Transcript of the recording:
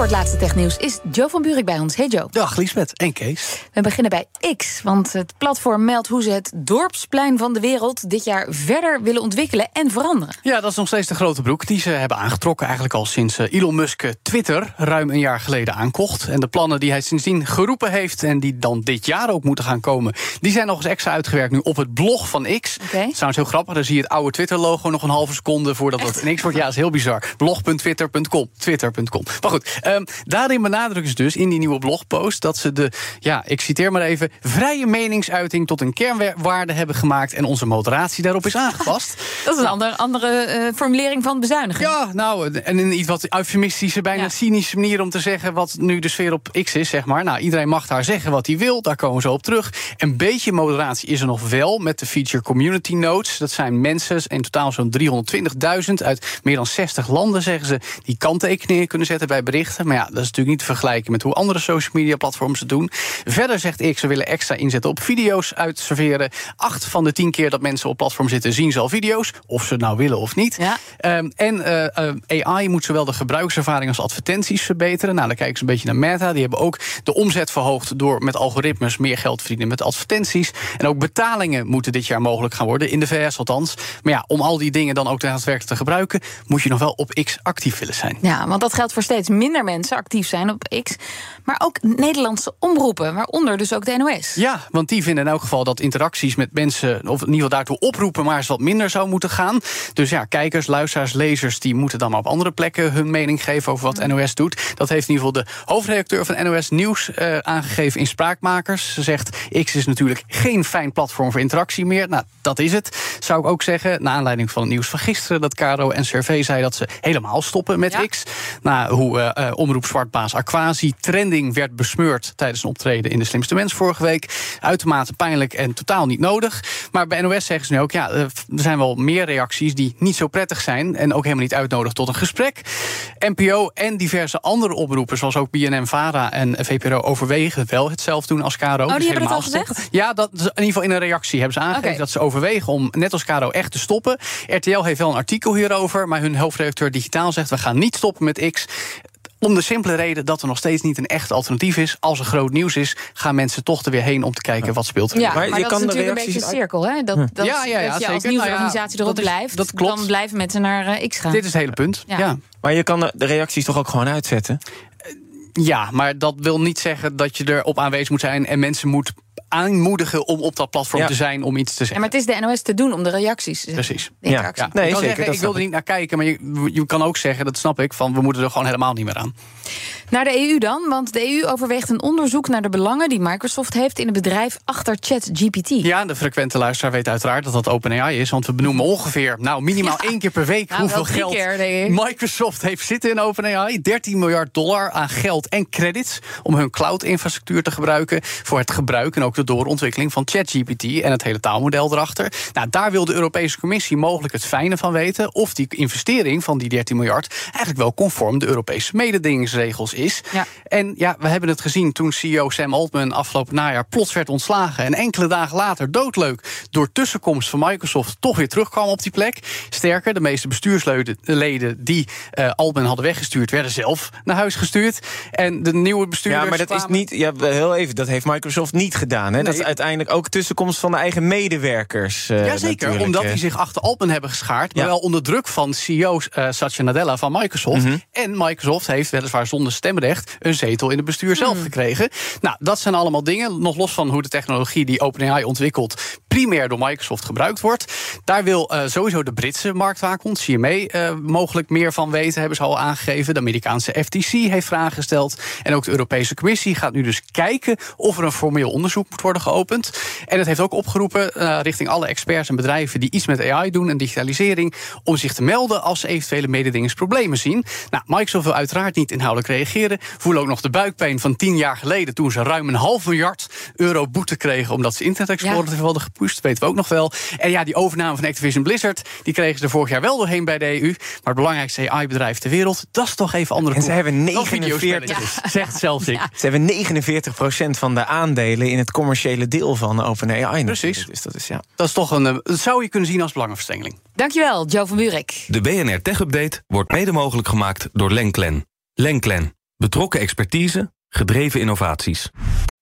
Voor het laatste technieuws is Joe van Buurik bij ons. Hey Joe. Dag Liesbeth en Kees. We beginnen bij X, want het platform meldt hoe ze het dorpsplein van de wereld dit jaar verder willen ontwikkelen en veranderen. Ja, dat is nog steeds de grote broek die ze hebben aangetrokken. Eigenlijk al sinds eh, Elon Musk eh, Twitter ruim een jaar geleden aankocht. En de plannen die hij sindsdien geroepen heeft en die dan dit jaar ook moeten gaan komen, die zijn nog eens extra uitgewerkt nu op het blog van X. Dat is trouwens heel grappig. Dan zie je het oude Twitter-logo nog een halve seconde voordat het X wordt. Ja, dat is heel bizar. Blog.twitter.com. Twitter.com. Maar goed, ehm, daarin benadrukken ze dus in die nieuwe blogpost dat ze de, ja, ik citeer maar even, vrije meningsuiting tot een kernwaarde hebben gemaakt en onze moderatie daarop is aangepast. Dat is een andere, andere eh, formulering van bezuinigen. Ja, nou, en een iets wat eufemistische, bijna Ja. cynische manier om te zeggen wat nu de sfeer op X is, zeg maar. Nou, iedereen mag daar zeggen wat hij wil, daar komen zo op terug. Een beetje moderatie is er nog wel met de feature community notes. Dat zijn mensen, in totaal zo'n 320.000 uit meer dan 60 landen, zeggen ze, die kanttekeningen kunnen zetten bij berichten. Maar ja, dat is natuurlijk niet te vergelijken met hoe andere social media platforms het doen. Verder zegt X, ze willen extra inzetten op video's uitserveren. Acht van de tien keer dat mensen op platform zitten, zien ze al video's. Of ze het nou willen of niet. Ja. Ehm, en eh, eh, AI moet zowel de gebruikservaring als advertenties verbeteren. Nou, dan kijken ze een beetje naar Meta. Die hebben ook de omzet verhoogd door met algoritmes meer geld te verdienen met advertenties. En ook betalingen moeten dit jaar mogelijk gaan worden, in de VS althans. Maar ja, om al die dingen dan ook daadwerkelijk te gebruiken, moet je nog wel op X actief willen zijn. Ja, want dat geldt voor steeds minder mensen actief zijn op X. Maar ook Nederlandse omroepen, waaronder dus ook de NOS. Ja, want die vinden in elk geval dat interacties met mensen, of in ieder geval daartoe oproepen, maar eens wat minder zou moeten gaan. Dus ja, kijkers, luisteraars, lezers, die moeten dan maar op andere plekken hun mening geven over wat NOS doet. Dat heeft in ieder geval de hoofdredacteur van NOS Nieuws eh, aangegeven in Spraakmakers. Ze zegt: X is natuurlijk geen fijn platform voor interactie meer. Nou, dat is het. Zou ik ook zeggen, na aanleiding van het nieuws van gisteren, dat Caro en Cervé zei dat ze helemaal stoppen met Ja. X. Na hoe eh, eh, omroep zwartbaas Aquasi trending werd besmeurd tijdens een optreden in de Slimste Mens vorige week. Uitermate pijnlijk en totaal niet nodig. Maar bij NOS zeggen ze nu ook, ja, eh, er zijn wel meer reacties die niet zo prettig zijn en ook helemaal niet uitnodigen tot een gesprek. NPO en diverse andere omroepen, zoals ook BNM, VARA en VPRO, overwegen wel hetzelfde doen als Caro. die Dus hebben dat al helemaal gezegd? Ja, dat in ieder geval in een reactie hebben ze aangegeven dat ze overwegen om net als Caro echt te stoppen. RTL heeft wel een artikel hierover, maar hun hoofdredacteur digitaal zegt we gaan niet stoppen met X. Om de simpele reden dat er nog steeds niet een echt alternatief is. Als er groot nieuws is, gaan mensen toch er weer heen om te kijken wat speelt er. Ja, Maar maar, je dat kan is natuurlijk een beetje een cirkel. Hè? Dat, dat, Ja, ja, ja, dat je als zeker. nieuwsorganisatie Nou ja, erop dat is- blijft, dat klopt. dan blijven mensen naar eh, X gaan. Dit is het hele punt. Ja. Ja. Maar je kan de de reacties toch ook gewoon uitzetten? ja, maar dat wil niet zeggen dat je erop aanwezig moet zijn en mensen moet aanmoedigen om op dat platform Ja. te zijn om iets te Ja, zeggen. maar het is de NOS te doen om de reacties. eh, Precies. De. Ja, Nee, ik zeker, zeggen, dat ik wilde snap niet naar kijken, maar je, je kan ook zeggen, dat snap ik, van we moeten er gewoon helemaal niet meer aan. Naar de EU dan, want de EU overweegt een onderzoek naar de belangen die Microsoft heeft in het bedrijf achter ChatGPT. Ja, de frequente luisteraar weet uiteraard dat dat OpenAI is. Want we benoemen ongeveer, nou minimaal één keer per week... Nou, wel hoeveel drie geld keer, denk ik. Microsoft heeft zitten in OpenAI. 13 miljard dollar aan geld en credits... om hun cloud-infrastructuur te gebruiken... voor het gebruik en ook de doorontwikkeling van ChatGPT... en het hele taalmodel erachter. Nou, daar wil de Europese Commissie mogelijk het fijne van weten... of die investering van die 13 miljard... eigenlijk wel conform de Europese mededingingsregels is. Ja. En ja, we hebben het gezien toen CEO Sam Altman afgelopen najaar plots werd ontslagen. En enkele dagen later doodleuk door tussenkomst van Microsoft toch weer terugkwam op die plek. Sterker, de meeste bestuursleden leden die eh, Altman hadden weggestuurd, werden zelf naar huis gestuurd. En de nieuwe bestuurders. Ja, maar dat is niet. Ja, heel even, dat heeft Microsoft niet gedaan. Hè? Dat is uiteindelijk ook tussenkomst van de eigen medewerkers. eh, Jazeker, omdat die zich achter Altman hebben geschaard. Maar Ja. wel onder druk van CEO eh, Satya Nadella van Microsoft. Mhm. En Microsoft heeft weliswaar zonder stemrecht een zetel in het bestuur zelf Hmm. gekregen. Nou, dat zijn allemaal dingen. Nog los van hoe de technologie die OpenAI ontwikkelt. Primair door Microsoft gebruikt wordt. Daar wil eh, sowieso de Britse marktwaakhond, CMA, eh, mogelijk meer van weten. Hebben ze al aangegeven. De Amerikaanse FTC heeft vragen gesteld. En ook de Europese Commissie gaat nu dus kijken of er een formeel onderzoek moet worden geopend. En het heeft ook opgeroepen eh, richting alle experts en bedrijven die iets met AI doen en digitalisering. om zich te melden als ze eventuele mededingingsproblemen zien. Nou, Microsoft wil uiteraard niet inhoudelijk reageren. Voelen ook nog de buikpijn van tien jaar geleden. toen ze ruim een half miljard euro boete kregen. omdat ze Internet Explorer Ja. te Outpost, dat weten we ook nog wel. En ja, die overname van Activision Blizzard, die kregen ze er vorig jaar wel doorheen bij de EU. Maar het belangrijkste AI-bedrijf ter wereld, dat is toch even andere En ze hebben dan 49, videospelletjes, Zegt zelfs ik. ze hebben 49% van de aandelen in het commerciële deel van OpenAI. Precies. Dus dat is ja. Dat is toch een, eh, dat zou je kunnen zien als belangenverstrengeling. Dankjewel, Joe van Buurik. De BNR Tech Update wordt mede mogelijk gemaakt door Lenklen. Lenklen. Betrokken expertise, gedreven innovaties.